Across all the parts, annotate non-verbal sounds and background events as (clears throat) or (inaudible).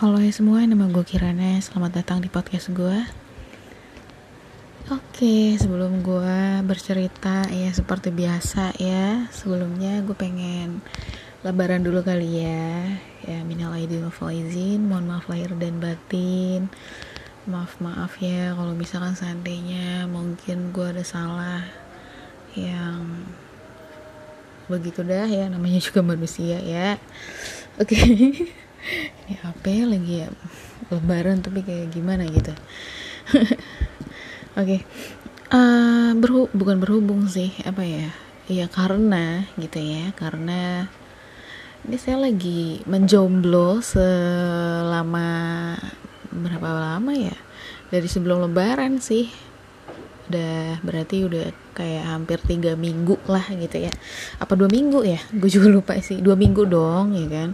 Halo ya semua, nama gue Kirana. Selamat datang di podcast gue. Oke, sebelum gue bercerita ya seperti biasa ya. Sebelumnya gue pengen lebaran dulu kali ya. Ya minal aidin wal faizin, mohon maaf lahir dan batin. Maaf maaf ya kalau misalkan seandainya mungkin gue ada salah yang begitu dah ya namanya juga manusia ya. Oke. (laughs) ini ya lagi ya lebaran tapi kayak gimana gitu. Oke. Okay. uh, berhu bukan berhubung sih apa ya? Ya karena gitu ya karena ini saya lagi menjomblo selama berapa lama ya? Dari sebelum lebaran sih. Udah berarti udah kayak hampir tiga minggu lah gitu ya. Apa dua minggu ya? Gue juga lupa sih. Dua minggu dong ya kan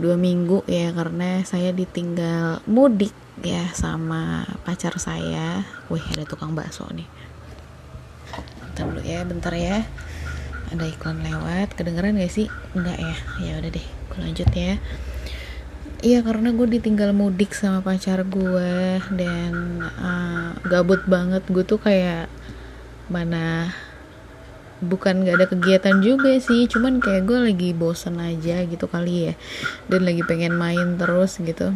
dua minggu ya karena saya ditinggal mudik ya sama pacar saya. Wih ada tukang bakso nih. Bentar dulu ya bentar ya. Ada iklan lewat. Kedengeran gak sih? Enggak ya? Ya udah deh gue lanjut ya. Iya karena gue ditinggal mudik sama pacar gue dan uh, gabut banget. Gue tuh kayak mana bukan gak ada kegiatan juga sih cuman kayak gue lagi bosen aja gitu kali ya. Dan lagi pengen main terus gitu.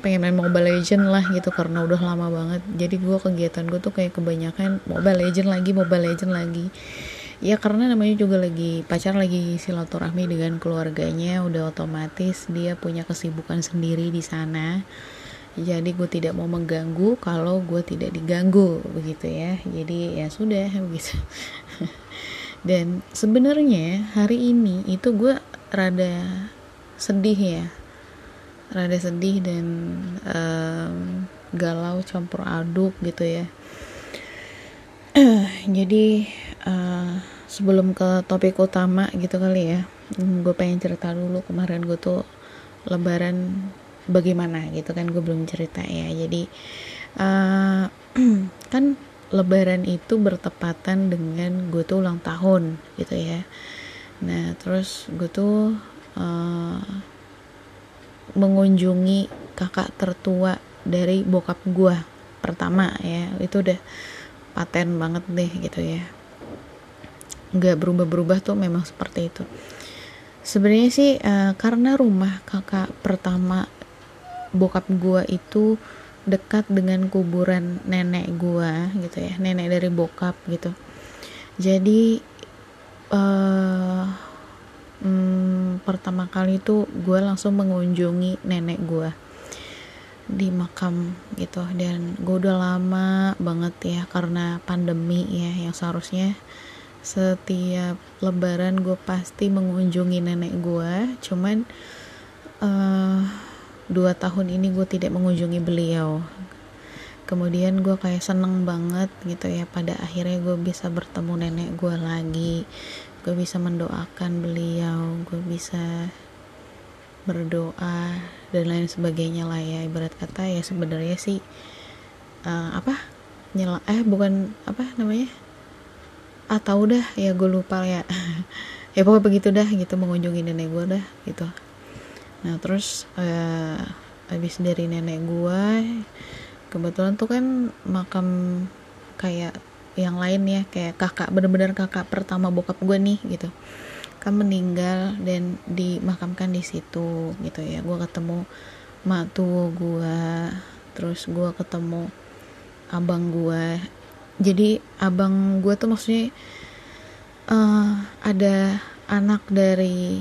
Pengen main Mobile Legend lah gitu karena udah lama banget. Jadi gue kegiatan gue tuh kayak kebanyakan Mobile Legend lagi Mobile Legend lagi. Ya karena namanya juga lagi pacar lagi silaturahmi dengan keluarganya udah otomatis dia punya kesibukan sendiri di sana. Jadi gue tidak mau mengganggu kalau gue tidak diganggu begitu ya. Jadi ya sudah begitu (laughs) dan sebenarnya hari ini itu gue rada sedih ya. Rada sedih dan um, galau campur aduk gitu ya. (clears throat) Jadi uh, sebelum ke topik utama gitu kali ya gue pengen cerita dulu kemarin gue tuh lebaran bagaimana gitu kan gue belum cerita ya. Jadi uh, (clears throat) kan lebaran itu bertepatan dengan gue tuh ulang tahun gitu ya. Nah terus gue tuh uh, mengunjungi kakak tertua dari bokap gue pertama ya. Itu udah paten banget deh gitu ya. Nggak berubah-berubah tuh memang seperti itu. Sebenarnya sih uh, karena rumah kakak pertama bokap gue itu dekat dengan kuburan nenek gua gitu ya nenek dari bokap gitu. Jadi uh, hmm, pertama kali itu gue langsung mengunjungi nenek gue di makam gitu. Dan gue udah lama banget ya karena pandemi ya yang seharusnya setiap lebaran gue pasti mengunjungi nenek gue cuman uh, dua tahun ini gue tidak mengunjungi beliau. Kemudian gue kayak seneng banget gitu ya pada akhirnya gue bisa bertemu nenek gue lagi. Gue bisa mendoakan beliau gue bisa berdoa dan lain sebagainya lah ya. Ibarat kata ya sebenarnya sih uh, apa nyela eh bukan apa namanya atau udah ya gue lupa ya. (laughs) Ya pokoknya begitu dah gitu mengunjungi nenek gue dah gitu nah terus uh, habis dari nenek gue kebetulan tuh kan makam kayak yang lain ya kayak kakak bener-bener kakak pertama bokap gue nih gitu. Kan meninggal dan dimakamkan di situ gitu ya. Gue ketemu mak tuh gue terus gue ketemu abang gue jadi abang gue tuh maksudnya uh, ada anak dari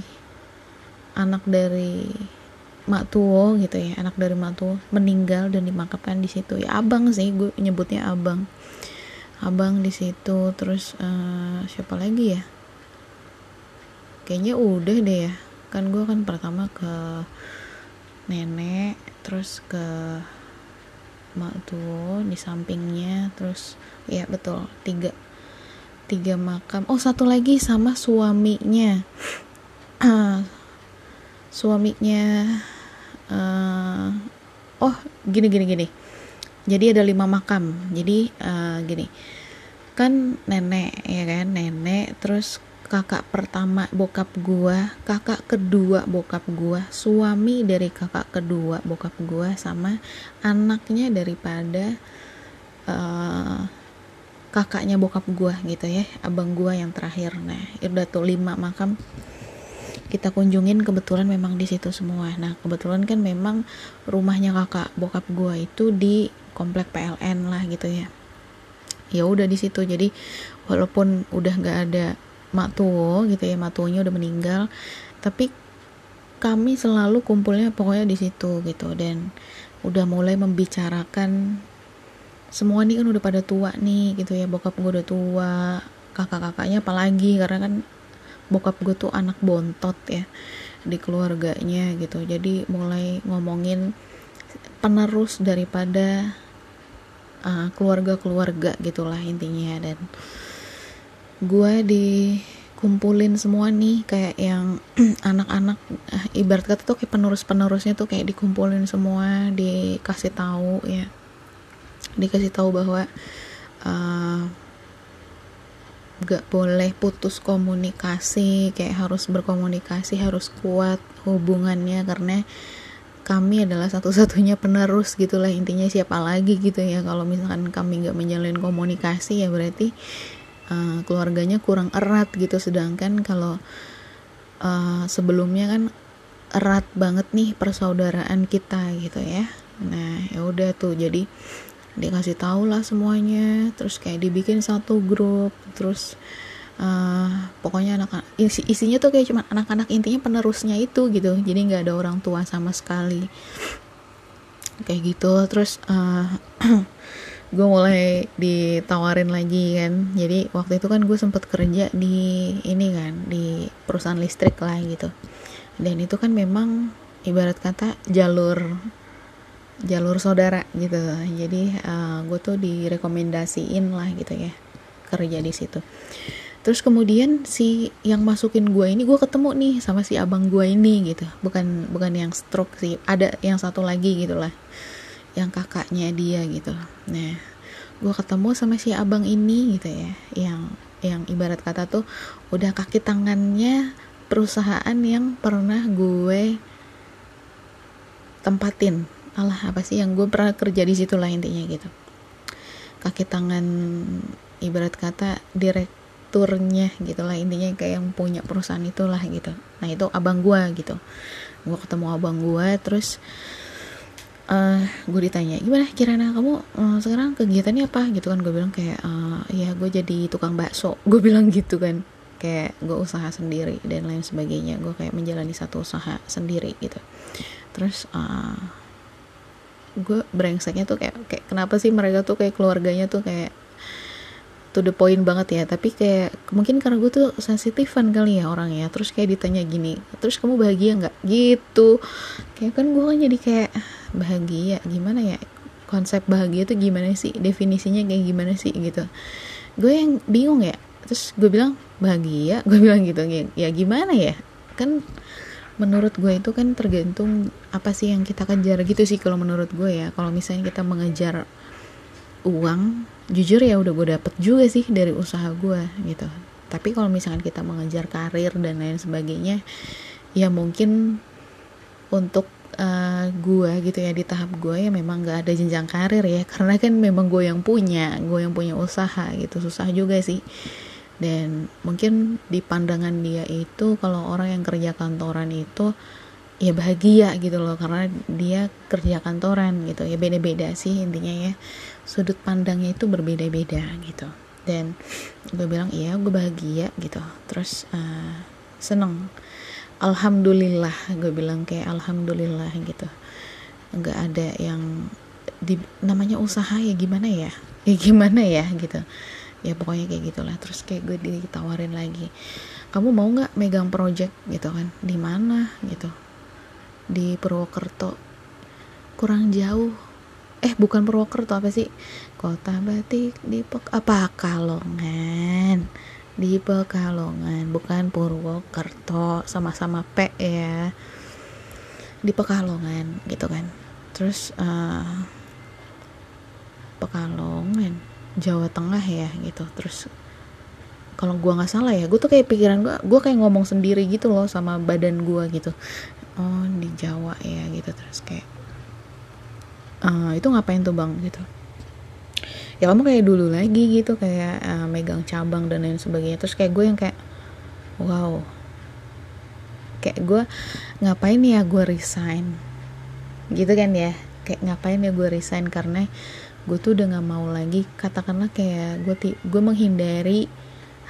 anak dari mak tuo gitu ya anak dari mak tuo meninggal dan dimakamkan di situ. Ya abang sih gue nyebutnya abang. Abang di situ terus uh, siapa lagi ya? Kayaknya udah deh ya. Kan gue kan pertama ke nenek terus ke mak tuo di sampingnya terus ya betul tiga tiga makam. Oh satu lagi sama suaminya (clears throat) suaminya uh, oh gini gini gini. Jadi ada lima makam. Jadi uh, gini. Kan nenek ya kan? Nenek terus kakak pertama bokap gua kakak kedua bokap gua suami dari kakak kedua bokap gua sama anaknya daripada uh, kakaknya bokap gua gitu ya abang gua yang terakhir. Nah udah tuh lima makam kita kunjungin kebetulan memang di situ semua. Nah kebetulan kan memang rumahnya kakak bokap gua itu di komplek PLN lah gitu ya. Ya udah di situ. Jadi walaupun udah nggak ada mak tuo gitu ya mak tuonya udah meninggal tapi kami selalu kumpulnya pokoknya di situ gitu. Dan udah mulai membicarakan semua nih kan udah pada tua nih gitu ya. Bokap gue udah tua kakak-kakaknya apalagi karena kan bokap gue tuh anak bontot ya di keluarganya gitu. Jadi mulai ngomongin penerus daripada uh, keluarga-keluarga gitulah intinya dan gue dikumpulin semua nih kayak yang (clears throat) anak-anak uh, ibarat kata tuh kayak penerus-penerusnya tuh kayak dikumpulin semua dikasih tahu ya. Dikasih tahu bahwa uh, gak boleh putus komunikasi kayak harus berkomunikasi harus kuat hubungannya karena kami adalah satu-satunya penerus gitulah intinya siapa lagi gitu ya. Kalau misalkan kami nggak menjalin komunikasi ya berarti uh, keluarganya kurang erat gitu. Sedangkan kalau uh, sebelumnya kan erat banget nih persaudaraan kita gitu ya. Nah ya udah tuh. Jadi dikasih tahu lah semuanya. Terus kayak dibikin satu grup terus uh, pokoknya anak isi, isinya tuh kayak cuma anak-anak intinya penerusnya itu gitu. Jadi nggak ada orang tua sama sekali. Kayak gitu. Terus (clears throat) uh, gue mulai ditawarin lagi kan. Jadi waktu itu kan gue sempet kerja di ini kan di perusahaan listrik lah gitu. Dan itu kan memang ibarat kata jalur jalur saudara gitu. Jadi uh, eh, gue tuh direkomendasiin lah gitu ya kerja di situ. Terus kemudian si yang masukin gue ini gue ketemu nih sama si abang gue ini gitu. Bukan bukan yang stroke sih ada yang satu lagi gitulah yang kakaknya dia gitu. Nah gue ketemu sama si abang ini gitu ya yang yang ibarat kata tuh udah kaki tangannya perusahaan yang pernah gue tempatin alah apa sih yang gue pernah kerja di situ lah intinya gitu. Kaki tangan ibarat kata direkturnya gitulah intinya kayak yang punya perusahaan itulah gitu. Nah itu abang gue gitu. Gue ketemu abang gue terus uh, gue ditanya gimana Kirana? Kamu uh, sekarang kegiatannya apa? Gitu kan gue bilang kayak uh, ya gue jadi tukang bakso. (laughs) Gue bilang gitu kan. Kayak gue usaha sendiri dan lain sebagainya. Gue kayak menjalani satu usaha sendiri gitu. Terus uh, gue brengseknya tuh kayak kayak kenapa sih mereka tuh kayak keluarganya tuh kayak to the point banget ya. Tapi kayak mungkin karena gue tuh sensitifan kali ya orang ya terus kayak ditanya gini terus kamu bahagia nggak? Gitu. Kayak kan gue kan jadi kayak bahagia gimana ya? Konsep bahagia tuh gimana sih? Definisinya kayak gimana sih? Gitu. Gue yang bingung ya. Terus gue bilang bahagia? (laughs) Gue bilang gitu ya gimana ya? Kan menurut gue itu kan tergantung apa sih yang kita kejar gitu sih kalau menurut gue ya. Kalau misalnya kita mengejar uang jujur ya udah gue dapet juga sih dari usaha gue gitu. Tapi kalau misalkan kita mengejar karir dan lain sebagainya ya mungkin untuk uh, gue gitu ya di tahap gue ya memang gak ada jenjang karir ya. (laughs) Karena kan memang gue yang punya gue yang punya usaha gitu. Susah juga sih dan mungkin di pandangan dia itu kalau orang yang kerja kantoran itu ya bahagia gitu loh karena dia kerja kantoran gitu. Ya beda-beda sih intinya ya. Sudut pandangnya itu berbeda-beda gitu. Dan gue bilang iya gue bahagia gitu. Terus uh, seneng. Alhamdulillah gue bilang kayak alhamdulillah gitu. Nggak ada yang di namanya usaha ya gimana ya? Ya gimana ya gitu ya pokoknya kayak gitulah. Terus kayak gue ditawarin lagi kamu mau nggak megang project? Gitu kan. Di mana? Gitu. Di Purwokerto. Kurang jauh. Eh bukan Purwokerto apa sih? Kota batik di Pek apa Kalongan di Pekalongan bukan Purwokerto. Sama-sama P ya. Di Pekalongan. Gitu kan. Terus uh, Pekalongan Jawa Tengah ya gitu. Terus kalau gue nggak salah ya gue tuh kayak pikiran gue gue kayak ngomong sendiri gitu loh sama badan gue gitu. Oh di Jawa ya gitu. Terus kayak uh, itu ngapain tuh bang? Gitu. Ya kamu kayak dulu lagi gitu. Kayak uh, megang cabang dan lain sebagainya. Terus kayak gue yang kayak wow. Kayak gue ngapain ya gue resign? Gitu kan ya. Kayak ngapain ya gue resign? Karena gue tuh udah nggak mau lagi katakanlah kayak gue gue menghindari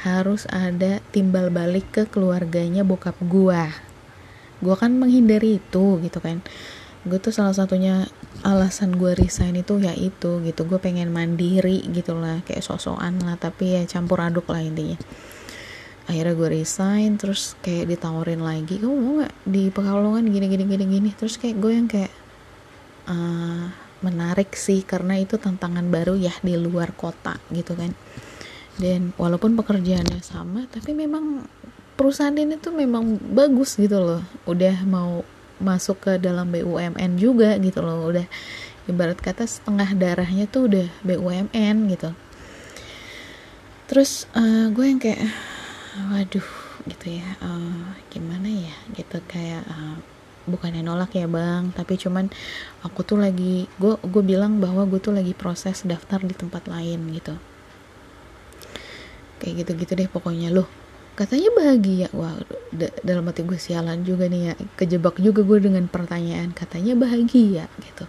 harus ada timbal balik ke keluarganya bokap gue gue kan menghindari itu gitu kan. Gue tuh salah satunya alasan gue resign itu ya itu gitu. Gue pengen mandiri gitu lah kayak sosokan lah tapi ya campur aduk lah intinya. Akhirnya gue resign terus kayak ditawarin lagi kamu mau nggak di pekalongan gini gini gini gini? Terus kayak gue yang kayak uh, menarik sih karena itu tantangan baru ya di luar kota gitu kan. Dan walaupun pekerjaannya sama tapi memang perusahaan ini tuh memang bagus gitu loh. Udah mau masuk ke dalam BUMN juga gitu loh. Udah ibarat kata setengah darahnya tuh udah BUMN gitu. Terus uh, gue yang kayak waduh gitu ya uh, gimana ya? Gitu kayak uh, bukannya nolak ya bang. Tapi cuman aku tuh lagi gue gue bilang bahwa gue tuh lagi proses daftar di tempat lain gitu. Kayak gitu-gitu deh pokoknya. Loh katanya bahagia. Wah dalam hati gue sialan juga nih ya. Kejebak juga gue dengan pertanyaan katanya bahagia gitu.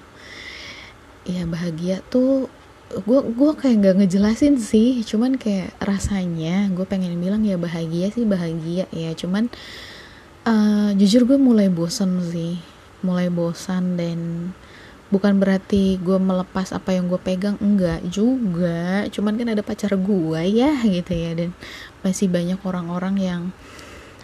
Ya bahagia tuh gue gue kayak nggak ngejelasin sih. Cuman kayak rasanya gue pengen bilang ya bahagia sih bahagia ya. Cuman uh, jujur gue mulai bosan sih. Mulai bosan dan bukan berarti gue melepas apa yang gue pegang enggak juga. Cuman kan ada pacar gue ya gitu ya. Dan masih banyak orang-orang yang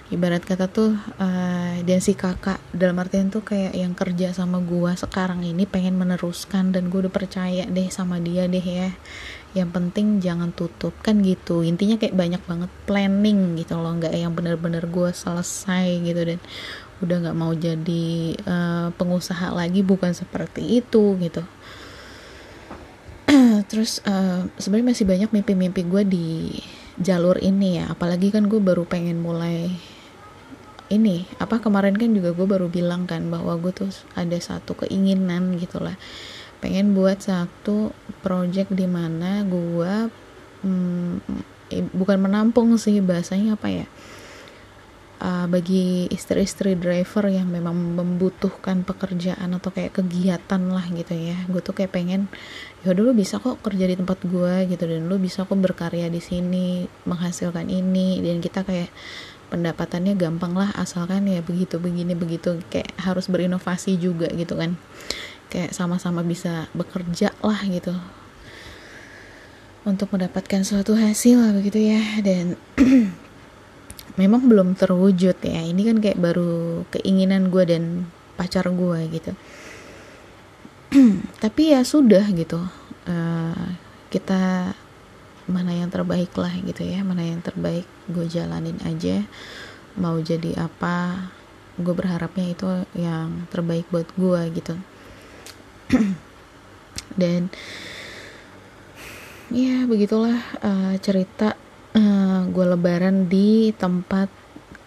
ibarat kata tuh uh, dan si kakak dalam artian tuh kayak yang kerja sama gue sekarang ini pengen meneruskan dan gue udah percaya deh sama dia deh ya yang penting jangan tutup. Kan gitu. Intinya kayak banyak banget planning gitu loh. Nggak yang bener-bener gue selesai gitu dan udah nggak mau jadi uh, pengusaha lagi. Bukan seperti itu gitu. (clears throat) Terus uh, sebenarnya masih banyak mimpi-mimpi gue di jalur ini ya. Apalagi kan gue baru pengen mulai ini. Apa kemarin kan juga gue baru bilang kan bahwa gue tuh ada satu keinginan gitulah pengen buat satu project di mana gue hmm, bukan menampung sih bahasanya apa ya uh, bagi istri-istri driver yang memang membutuhkan pekerjaan atau kayak kegiatan lah gitu ya. Gue tuh kayak pengen ya dulu bisa kok kerja di tempat gue gitu dan lu bisa kok berkarya di sini menghasilkan ini. Dan kita kayak pendapatannya gampang lah asalkan ya begitu begini begitu. Kayak harus berinovasi juga gitu kan kayak sama-sama bisa bekerja lah gitu. Untuk mendapatkan suatu hasil begitu ya. Dan (clears throat) memang belum terwujud ya. Ini kan kayak baru keinginan gue dan pacar gue gitu. (clears throat) Tapi ya sudah gitu. Uh, kita mana yang terbaik lah gitu ya. Mana yang terbaik gue jalanin aja. Mau jadi apa gue berharapnya itu yang terbaik buat gue gitu (clears throat) dan ya begitulah uh, cerita uh, gue lebaran di tempat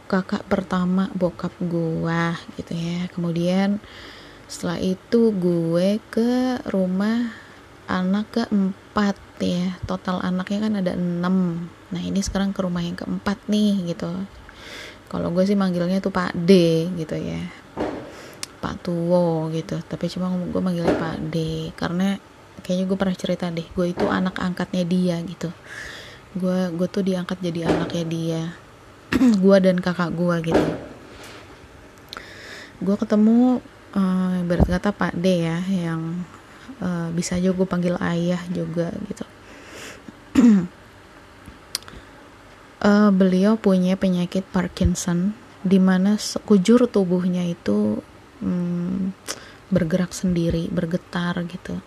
kakak pertama bokap gue gitu ya. Kemudian setelah itu gue ke rumah anak keempat ya. Total anaknya kan ada enam. Nah ini sekarang ke rumah yang keempat nih gitu. Kalau gue sih manggilnya tuh Pak D gitu ya Pak Tuwo gitu. Tapi cuma gue manggilnya Pak D. Karena kayaknya gue pernah cerita deh gue itu anak angkatnya dia gitu. Gue gue tuh diangkat jadi anaknya dia. (clears throat) Gue dan kakak gue gitu. Gue ketemu uh, ibarat kata Pak D ya yang uh, bisa juga gue panggil ayah juga gitu. Uh, (clears throat) beliau punya penyakit Parkinson di mana sekujur tubuhnya itu um, bergerak sendiri bergetar gitu.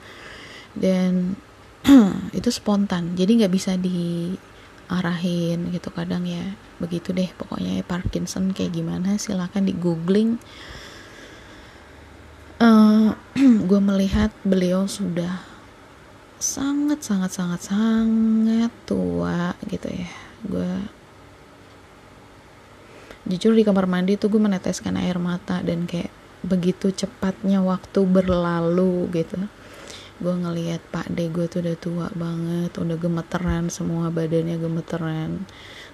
Dan (clears throat) itu spontan jadi nggak bisa diarahin gitu kadang ya. Begitu deh pokoknya ya Parkinson kayak gimana silahkan di googling. Uh, eh, (clears throat) gue melihat beliau sudah sangat sangat sangat sangat tua gitu ya. Gue jujur di kamar mandi tuh gue meneteskan air mata dan kayak begitu cepatnya waktu berlalu gitu. Gue ngelihat pak de gue tuh udah tua banget udah gemeteran semua badannya gemeteran.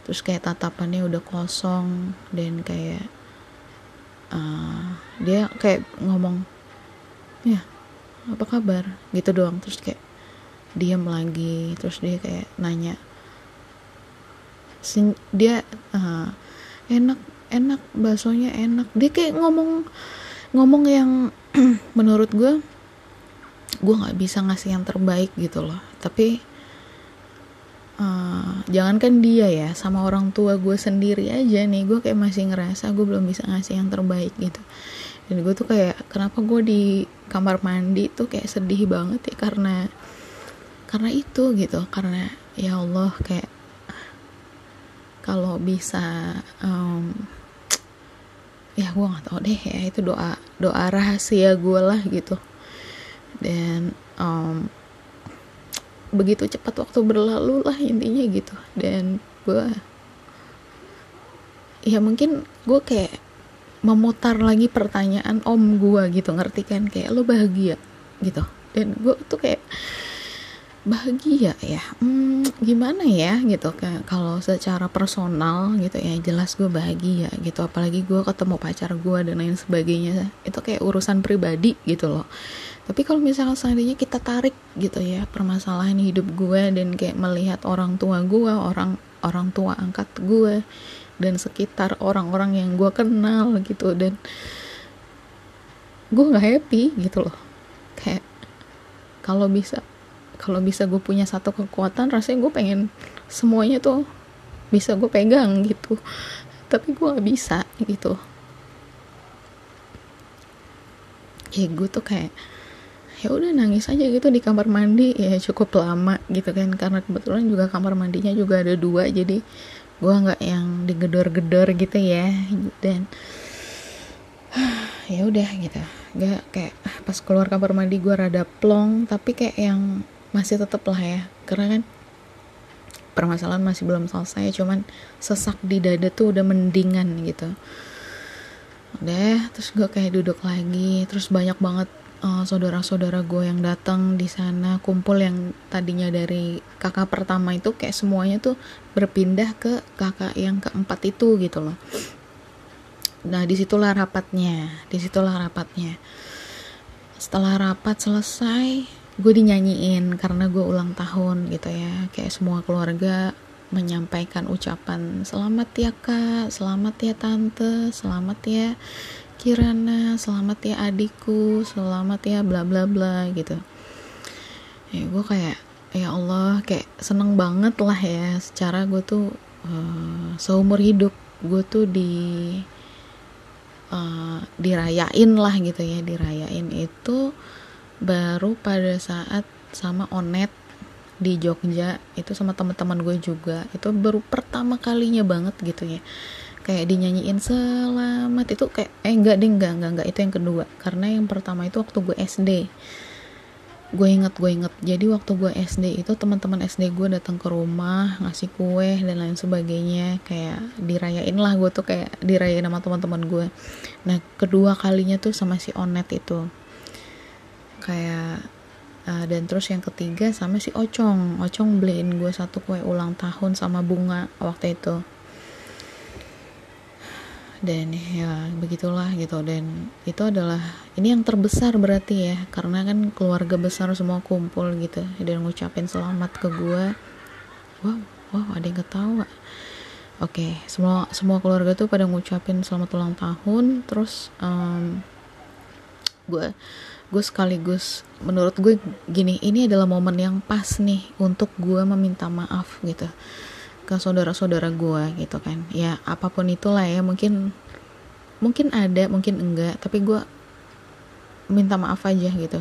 Terus kayak tatapannya udah kosong dan kayak uh, dia kayak ngomong ya apa kabar? Gitu doang. Terus kayak diam lagi. Terus dia kayak nanya dia uh, enak enak baksonya enak. Dia kayak ngomong ngomong yang (clears throat) menurut gue gue nggak bisa ngasih yang terbaik gitu loh. Tapi uh, jangankan dia ya sama orang tua gue sendiri aja nih gue kayak masih ngerasa gue belum bisa ngasih yang terbaik gitu. Dan gue tuh kayak kenapa gue di kamar mandi tuh kayak sedih banget ya? Karena karena itu gitu karena ya Allah kayak kalau bisa um, gue nggak tahu deh ya itu doa doa rahasia gue lah gitu. Dan um, begitu cepat waktu berlalu lah intinya gitu. Dan gue ya mungkin gue kayak memutar lagi pertanyaan om gue gitu ngerti kan? Kayak lo bahagia? gitu. Dan gue tuh kayak bahagia ya. Hmm, gimana ya gitu kayak kalau secara personal gitu ya jelas gue bahagia gitu. Apalagi gue ketemu pacar gue dan lain sebagainya. Itu kayak urusan pribadi gitu loh. Tapi kalau misalnya seandainya kita tarik gitu ya permasalahan hidup gue dan kayak melihat orang tua gue orang orang tua angkat gue dan sekitar orang-orang yang gue kenal gitu dan gue nggak happy gitu loh. Kayak kalau bisa kalau bisa gue punya satu kekuatan rasanya gue pengen semuanya tuh bisa gue pegang gitu. Tapi gue gak bisa gitu. Ya gue tuh kayak ya udah nangis aja gitu di kamar mandi. Ya cukup lama gitu kan karena kebetulan juga kamar mandinya juga ada dua jadi gue nggak yang digedor-gedor gitu ya. Dan (sighs) ya udah gitu. Gak kayak pas keluar kamar mandi gue rada plong tapi kayak yang masih tetep lah ya. Karena kan permasalahan masih belum selesai cuman sesak di dada tuh udah mendingan gitu. Udah terus gue kayak duduk lagi terus banyak banget uh, saudara-saudara gue yang datang di sana kumpul yang tadinya dari kakak pertama itu kayak semuanya tuh berpindah ke kakak yang keempat itu gitu loh. Nah di situlah rapatnya di situlah rapatnya. Setelah rapat selesai gue dinyanyiin karena gue ulang tahun gitu ya. Kayak semua keluarga menyampaikan ucapan selamat ya kak. Selamat ya tante. Selamat ya Kirana. Selamat ya adikku. Selamat ya bla bla bla gitu. Ya gue kayak ya Allah kayak seneng banget lah ya. Secara gue tuh uh, seumur hidup gue tuh di uh, dirayain lah gitu ya. Dirayain itu baru pada saat sama Onet di Jogja itu sama teman-teman gue juga itu baru pertama kalinya banget gitu ya. Kayak dinyanyiin selamat itu kayak eh enggak deh enggak enggak enggak itu yang kedua. Karena yang pertama itu waktu gue SD gue inget gue inget. Jadi waktu gue SD itu teman-teman SD gue datang ke rumah ngasih kue dan lain sebagainya. Kayak dirayain lah gue tuh kayak dirayain sama teman-teman gue. Nah kedua kalinya tuh sama si Onet itu kayak uh, dan terus yang ketiga sama si Ocong. Ocong beliin gue satu kue ulang tahun sama bunga waktu itu. Dan ya begitulah gitu. Dan itu adalah ini yang terbesar berarti ya. Karena kan keluarga besar semua kumpul gitu. Dan ngucapin selamat ke gue wow wow ada yang ketawa. Oke okay, semua semua keluarga tuh pada ngucapin selamat ulang tahun. Terus um, gue. Gue sekaligus menurut gue gini ini adalah momen yang pas nih untuk gue meminta maaf gitu ke saudara-saudara gue gitu kan. Ya apa pun itulah ya mungkin mungkin ada mungkin enggak tapi gue minta maaf aja gitu.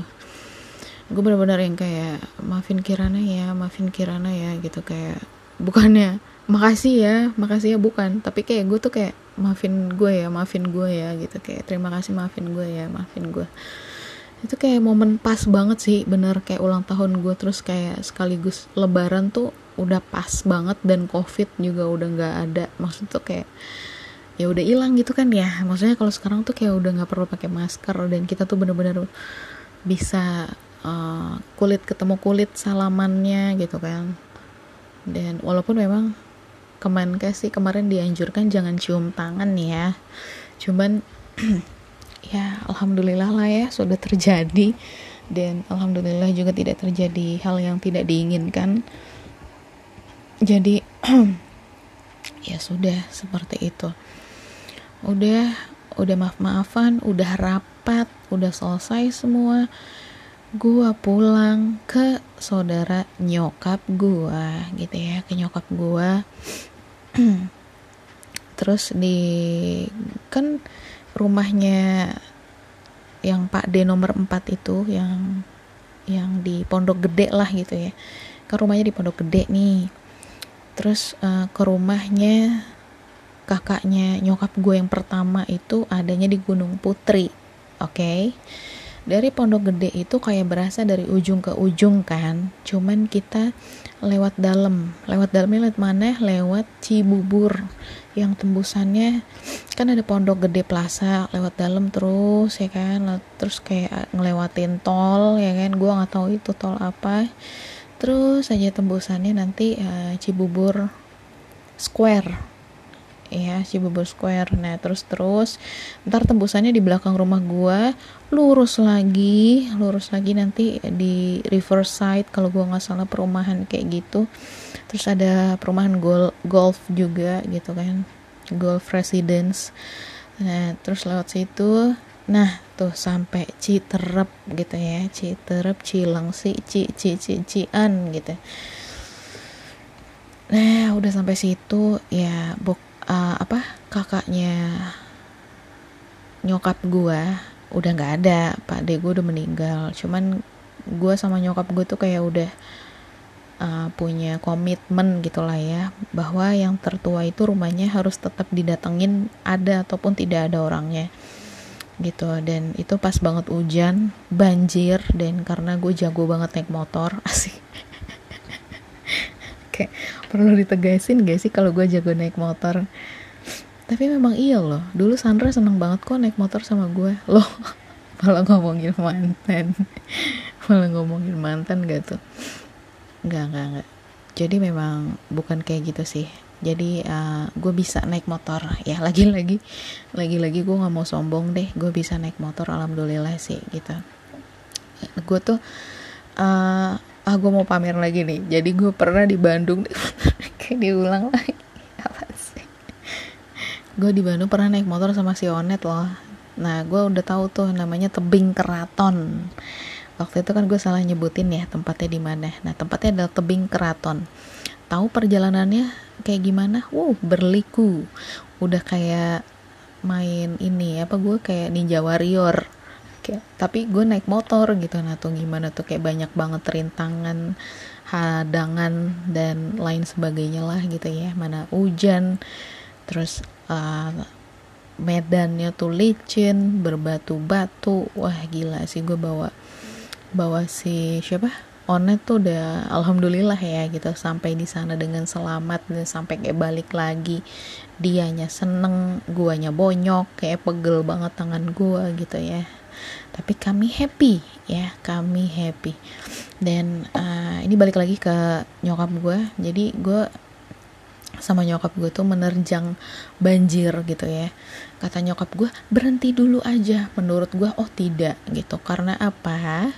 Gue benar-benar yang kayak maafin Kirana ya maafin Kirana ya gitu kayak bukannya makasih ya makasih ya bukan. Tapi kayak gue tuh kayak maafin gue ya maafin gue ya gitu. Kayak terima kasih maafin gue ya maafin gue. Itu kayak momen pas banget sih bener. Kayak ulang tahun gue terus kayak sekaligus lebaran tuh udah pas banget. Dan covid juga udah nggak ada. Maksud tuh kayak ya udah hilang gitu kan ya. Maksudnya kalau sekarang tuh kayak udah nggak perlu pakai masker. Dan kita tuh bener-bener bisa uh, kulit ketemu kulit salamannya gitu kan. Dan walaupun memang Kemenkes sih kemarin dianjurkan jangan cium tangan ya. Cuman (clears throat) ya alhamdulillah lah ya sudah terjadi. Dan alhamdulillah juga tidak terjadi hal yang tidak diinginkan. Jadi (clears throat) ya sudah seperti itu. Udah udah maaf maafan udah rapat udah selesai semua. Gua pulang ke saudara nyokap gua gitu ya ke nyokap gua terus di kan rumahnya yang Pak D nomor 4 itu yang yang di Pondok Gede lah gitu ya. Ke rumahnya di Pondok Gede nih. Terus uh, ke rumahnya kakaknya nyokap gue yang pertama itu adanya di Gunung Putri oke? Okay? dari Pondok Gede itu kayak berasa dari ujung ke ujung kan. Cuman kita lewat dalam. Lewat dalamnya lewat mana? Lewat Cibubur. Yang tembusannya kan ada Pondok Gede Plaza lewat dalam terus ya kan? Terus kayak ngelewatin tol ya kan? Gua nggak tahu itu tol apa. Terus aja tembusannya nanti uh, Cibubur Square ya Cibubur Square. Nah terus terus ntar tembusannya di belakang rumah gua lurus lagi lurus lagi nanti di Riverside kalau gua nggak salah perumahan kayak gitu. Terus ada perumahan gol golf juga gitu kan golf residence. Nah terus lewat situ nah tuh sampai Citerep gitu ya Citerep Cilengsi Ci Ci Ci Cian gitu. Nah udah sampai situ ya bok uh, apa kakaknya nyokap gue udah nggak ada pak de gue udah meninggal. Cuman gue sama nyokap gue tuh kayak udah uh, punya komitmen gitulah ya bahwa yang tertua itu rumahnya harus tetap didatengin ada ataupun tidak ada orangnya. Gitu dan itu pas banget hujan banjir dan karena gue jago banget naik motor (laughs) asik kayak perlu ditegasin gak sih kalau gue jago naik motor? Tapi memang iya loh. Dulu Sandra seneng banget kok naik motor sama gue loh (laughs) malah ngomongin mantan. (laughs) Malah ngomongin mantan gak tuh? Nggak nggak nggak. Jadi memang bukan kayak gitu sih. Jadi uh, gue bisa naik motor. Ya lagi-lagi lagi-lagi gue nggak mau sombong deh. Gue bisa naik motor alhamdulillah sih gitu. Gue tuh uh, ah gue mau pamer lagi nih. Jadi gue pernah di Bandung. (laughs) Kayak diulang lagi. Apa sih? Gue di Bandung pernah naik motor sama si Onet loh. Nah gue udah tahu tuh namanya tebing keraton. Waktu itu kan gue salah nyebutin ya tempatnya di mana. Nah tempatnya adalah tebing keraton. Tahu perjalanannya kayak gimana? Wow berliku. Udah kayak main ini apa gue kayak ninja warrior kayak tapi gue naik motor gitu nah tuh gimana tuh kayak banyak banget rintangan hadangan dan lain sebagainya lah gitu ya. Mana hujan terus uh, medannya tuh licin berbatu-batu. Wah gila sih gue bawa bawa si siapa? Onet tuh udah alhamdulillah ya gitu sampai di sana dengan selamat dan sampai kayak balik lagi. Dianya seneng guanya bonyok kayak pegel banget tangan gua gitu ya tapi kami happy ya kami happy. Dan uh, ini balik lagi ke nyokap gue jadi gue sama nyokap gue tuh menerjang banjir gitu ya. Kata nyokap gue berhenti dulu aja. Menurut gue oh tidak gitu. Karena apa?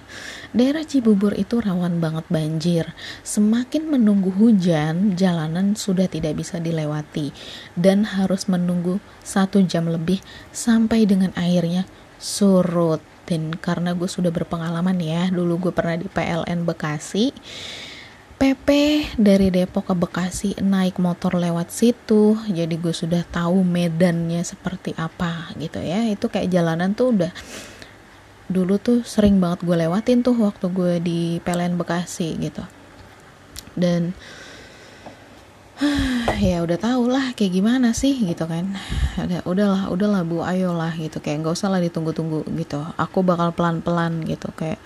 Daerah Cibubur itu rawan banget banjir. Semakin menunggu hujan jalanan sudah tidak bisa dilewati. Dan harus menunggu satu jam lebih sampai dengan airnya surut. Dan karena gue sudah berpengalaman ya dulu gue pernah di PLN Bekasi PP dari Depok ke Bekasi naik motor lewat situ. Jadi gue sudah tahu medannya seperti apa gitu ya. Itu kayak jalanan tuh udah dulu tuh sering banget gue lewatin tuh waktu gue di PLN Bekasi gitu. Dan (sighs) ya udah tau lah kayak gimana sih gitu kan. Udah udahlah udahlah bu ayolah gitu. Kayak nggak usah lah ditunggu-tunggu gitu. Aku bakal pelan-pelan gitu kayak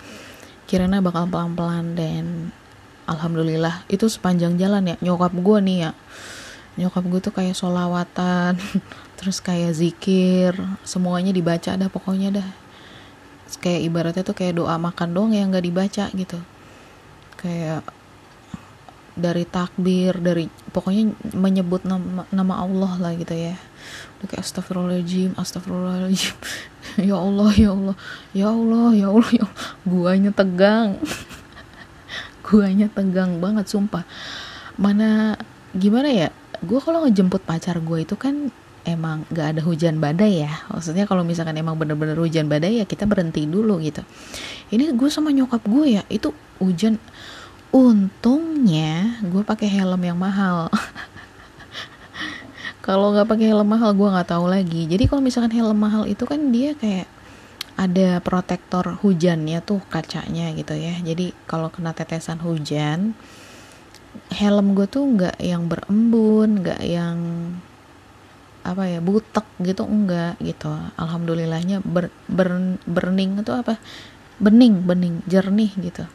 kirana bakal pelan-pelan dan alhamdulillah itu sepanjang jalan ya. Nyokap gue nih ya. Nyokap gue tuh kayak solawatan (laughs) terus kayak zikir semuanya dibaca dah pokoknya dah. Kayak ibaratnya tuh kayak doa makan dong yang nggak dibaca gitu. Kayak dari takbir dari pokoknya menyebut nama, nama Allah lah gitu ya. Udah kayak astagfirullahaladzim astagfirullahaladzim. (laughs) Ya Allah ya Allah ya Allah ya Allah ya Allah. Guanya tegang. (laughs) Guanya tegang banget sumpah. Mana gimana ya? Gue kalau ngejemput pacar gue itu kan emang gak ada hujan badai ya. Maksudnya kalau misalkan emang bener-bener hujan badai ya kita berhenti dulu gitu. Ini gue sama nyokap gue ya itu hujan untungnya gue pakai helm yang mahal. (laughs) Kalau nggak pakai helm mahal gue nggak tahu lagi. Jadi kalau misalkan helm mahal itu kan dia kayak ada protektor hujannya tuh kacanya gitu ya. Jadi kalau kena tetesan hujan helm gue tuh nggak yang berembun nggak yang apa ya butek gitu enggak gitu. Alhamdulillahnya ber, ber, burning itu apa? Bening bening jernih gitu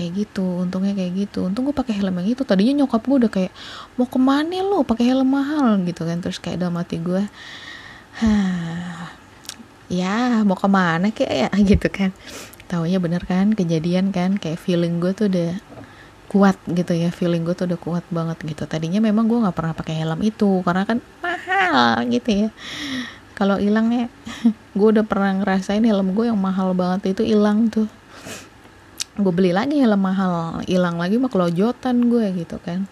kayak gitu untungnya kayak gitu. Untung gue pakai helm yang itu. Tadinya nyokap gue udah kayak mau ke mana lo pakai helm mahal gitu kan. Terus kayak dalam hati gue Hah, ya mau ke mana kayak ya? (laughs) Gitu kan. Taunya bener kan kejadian kan kayak feeling gue tuh udah kuat gitu ya. Feeling gue tuh udah kuat banget gitu. Tadinya memang gue nggak pernah pakai helm itu karena kan mahal gitu ya. Kalau hilang ya (laughs) gue udah pernah ngerasain helm gue yang mahal banget itu hilang tuh gue beli lagi helm mahal hilang lagi mah kelojotan gue gitu kan.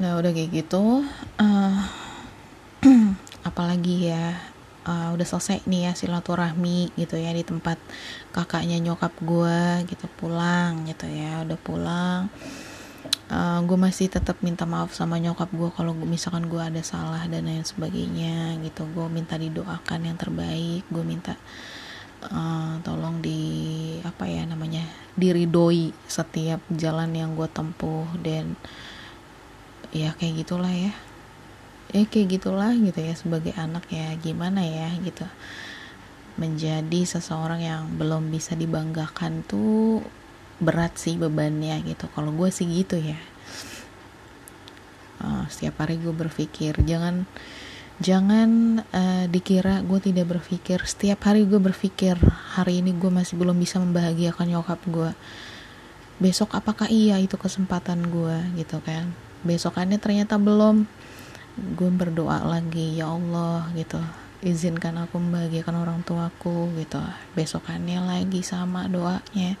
Nah udah kayak gitu uh, (clears throat) apalagi ya uh, udah selesai nih ya silaturahmi gitu ya di tempat kakaknya nyokap gue gitu pulang gitu ya udah pulang. Uh, gue masih tetap minta maaf sama nyokap gue kalau misalkan gue ada salah dan lain sebagainya gitu. Gue minta didoakan yang terbaik gue minta uh, tolong di apa ya namanya diridoi setiap jalan yang gue tempuh dan ya kayak gitulah ya. Ya kayak gitulah gitu ya sebagai anak ya gimana ya gitu. Menjadi seseorang yang belum bisa dibanggakan tuh berat sih bebannya gitu. Kalau gue sih gitu ya. Uh, setiap hari gue berpikir jangan jangan uh, dikira gue tidak berpikir. Setiap hari gue berpikir hari ini gue masih belum bisa membahagiakan nyokap gue besok apakah iya itu kesempatan gue gitu kan? Besokannya ternyata belum. Gue berdoa lagi ya Allah gitu. Izinkan aku membahagiakan orang tuaku gitu. Besokannya lagi sama doanya.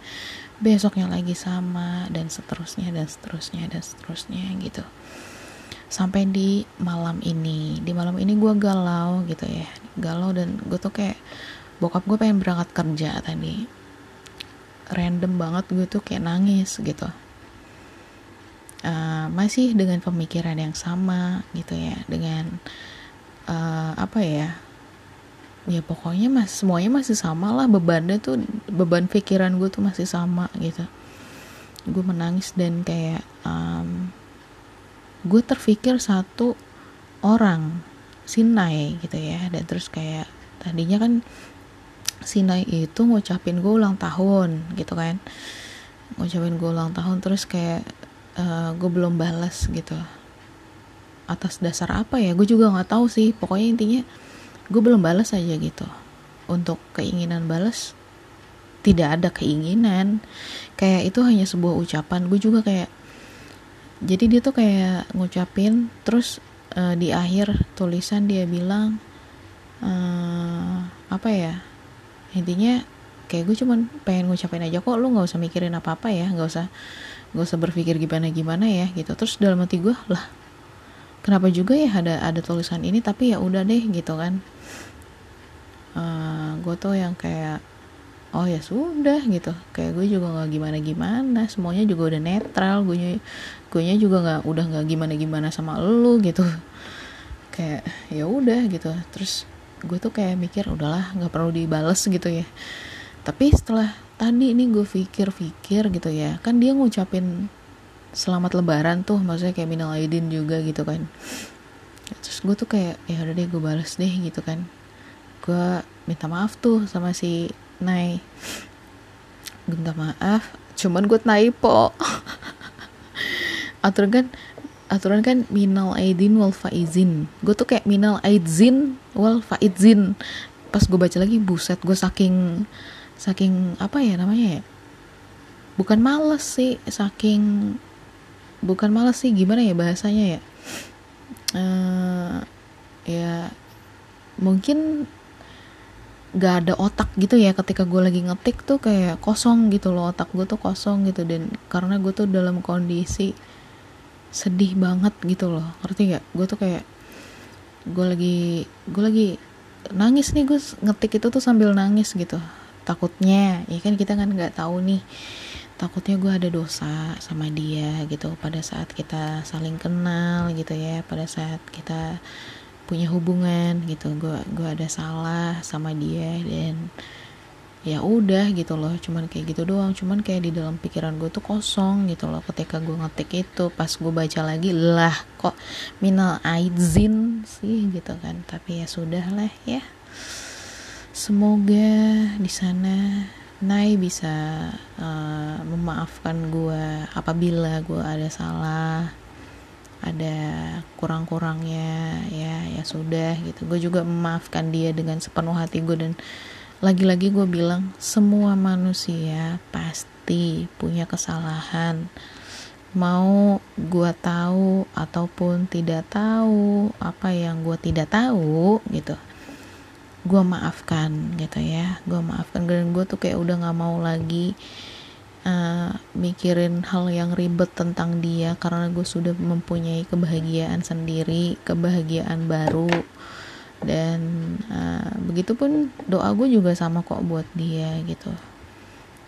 Besoknya lagi sama dan seterusnya dan seterusnya dan seterusnya gitu sampai di malam ini. Di malam ini gue galau gitu ya. Galau dan gue tuh kayak bokap gue pengen berangkat kerja tadi. Random banget gue tuh kayak nangis gitu. Uh, masih dengan pemikiran yang sama gitu ya. Dengan uh, apa ya? Ya pokoknya mas semuanya masih sama lah. Bebannya tuh beban pikiran gue tuh masih sama gitu. Gue menangis dan kayak um, gue terpikir satu orang Sinai gitu ya. Dan terus kayak tadinya kan Sinai itu ngucapin gue ulang tahun gitu kan. Ngucapin gue ulang tahun terus kayak uh, gue belum balas gitu. Atas dasar apa ya? Gue juga nggak tahu sih. Pokoknya intinya gue belum balas aja gitu. Untuk keinginan balas tidak ada keinginan. Kayak itu hanya sebuah ucapan. Gue juga kayak jadi dia tuh kayak ngucapin terus uh, di akhir tulisan dia bilang uh, apa ya intinya kayak gue cuman pengen ngucapin aja kok lu nggak usah mikirin apa apa ya? Nggak usah nggak usah berpikir gimana gimana ya? Gitu. Terus dalam hati gue lah kenapa juga ya ada ada tulisan ini? Tapi ya udah deh gitu kan. Uh, gue tuh yang kayak oh ya sudah gitu. Kayak gue juga nggak gimana gimana semuanya juga udah netral gue gue juga nggak udah nggak gimana gimana sama lu gitu. Kayak ya udah gitu. Terus gue tuh kayak mikir udahlah nggak perlu dibales gitu ya. Tapi setelah tadi ini gue pikir-pikir gitu ya kan dia ngucapin selamat lebaran tuh maksudnya kayak minal aidin juga gitu kan. Terus gue tuh kayak ya udah deh gue balas deh gitu kan. Gue minta maaf tuh sama si Nay minta maaf. Cuman gue typo. (laughs) Aturan kan aturan kan minal aidin wal faizin. Gue tuh kayak minal aidin wal faizin pas gue baca lagi buset gue saking saking apa ya namanya ya? Bukan males sih saking bukan males sih gimana ya bahasanya ya? Uh, ya mungkin gak ada otak gitu ya ketika gue lagi ngetik tuh kayak kosong gitu loh otak gue tuh kosong gitu. Dan karena gue tuh dalam kondisi sedih banget gitu loh ngerti gak gue tuh kayak gue lagi gue lagi nangis nih gue ngetik itu tuh sambil nangis gitu. Takutnya ya kan kita kan nggak tahu nih takutnya gue ada dosa sama dia gitu. Pada saat kita saling kenal gitu ya pada saat kita punya hubungan gitu. Gue gue ada salah sama dia dan ya udah gitu loh. Cuman kayak gitu doang. Cuman kayak di dalam pikiran gue tuh kosong gitu loh. Ketika gue ngetik itu pas gue baca lagi lah kok minal aizin sih gitu kan. Tapi ya sudah lah ya. Semoga di sana Nai bisa uh, memaafkan gue apabila gue ada salah ada kurang-kurangnya ya ya sudah gitu. Gue juga memaafkan dia dengan sepenuh hati gue dan lagi-lagi gue bilang semua manusia pasti punya kesalahan. Mau gue tahu ataupun tidak tahu apa yang gue tidak tahu gitu. Gue maafkan gitu ya. Gue maafkan dan gue tuh kayak udah nggak mau lagi uh, mikirin hal yang ribet tentang dia karena gue sudah mempunyai kebahagiaan sendiri kebahagiaan baru. Dan uh, begitupun doa gue juga sama kok buat dia gitu.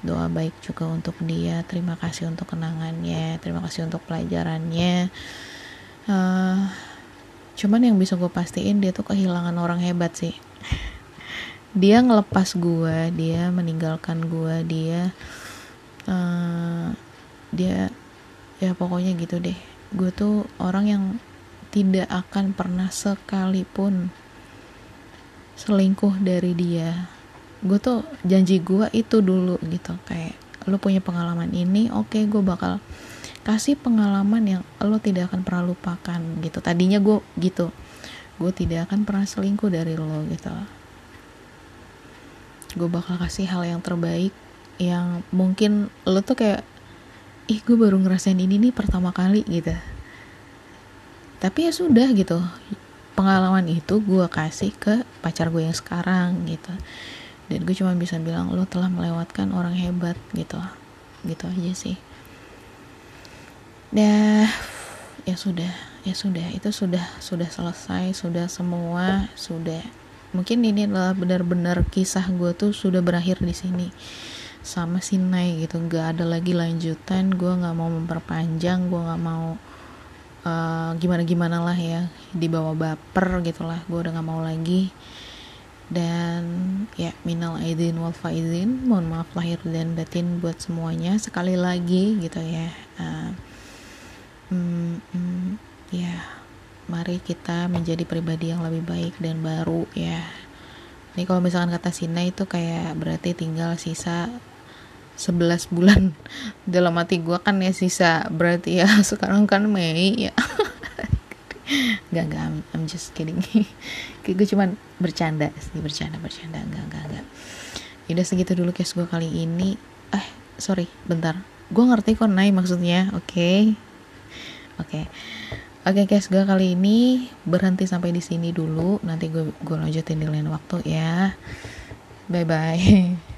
Doa baik juga untuk dia. Terima kasih untuk kenangannya terima kasih untuk pelajarannya. Uh, cuman yang bisa gue pastiin dia tuh kehilangan orang hebat sih. (laughs) Dia ngelepas gue dia meninggalkan gue dia uh, dia ya pokoknya gitu deh. Gue tuh orang yang tidak akan pernah sekalipun selingkuh dari dia. Gue tuh janji gue itu dulu gitu. Kayak lo punya pengalaman ini oke okay, gue bakal kasih pengalaman yang lo tidak akan pernah lupakan gitu. Tadinya gue gitu. Gue tidak akan pernah selingkuh dari lo gitu. Gue bakal kasih hal yang terbaik yang mungkin lo tuh kayak ih gue baru ngerasain ini nih pertama kali gitu. Tapi ya sudah gitu. Pengalaman itu gue kasih ke pacar gue yang sekarang gitu. Dan gue cuma bisa bilang lo telah melewatkan orang hebat gitu. Gitu aja sih. Dah ya sudah ya sudah. Itu sudah sudah selesai sudah semua sudah. Mungkin ini adalah benar-benar kisah gue tuh sudah berakhir di sini sama si Nai gitu. Nggak ada lagi lanjutan. Gue nggak mau memperpanjang. Gue nggak mau uh, eh, gimana gimana lah ya. Dibawa baper gitulah. Gue udah nggak mau lagi. Dan ya minal aidin wal faizin. Mohon maaf lahir dan batin buat semuanya. Sekali lagi gitu ya. Uh, mm, mm, ya. Mari kita menjadi pribadi yang lebih baik dan baru ya. Ini kalau misalkan kata Sina itu kayak berarti tinggal sisa 11 bulan (laughs) dalam hati gue kan ya sisa berarti ya (laughs) sekarang kan Mei ya (laughs) Gak, gak, I'm, I'm just kidding gue cuman bercanda sih, bercanda, bercanda Gak, gak, gak Udah segitu dulu case gue kali ini Eh, sorry, bentar Gue ngerti kok naik maksudnya, oke okay. Oke okay. Oke okay, guys, gue kali ini berhenti sampai di sini dulu. Nanti gue gue lanjutin di lain waktu ya. Bye bye.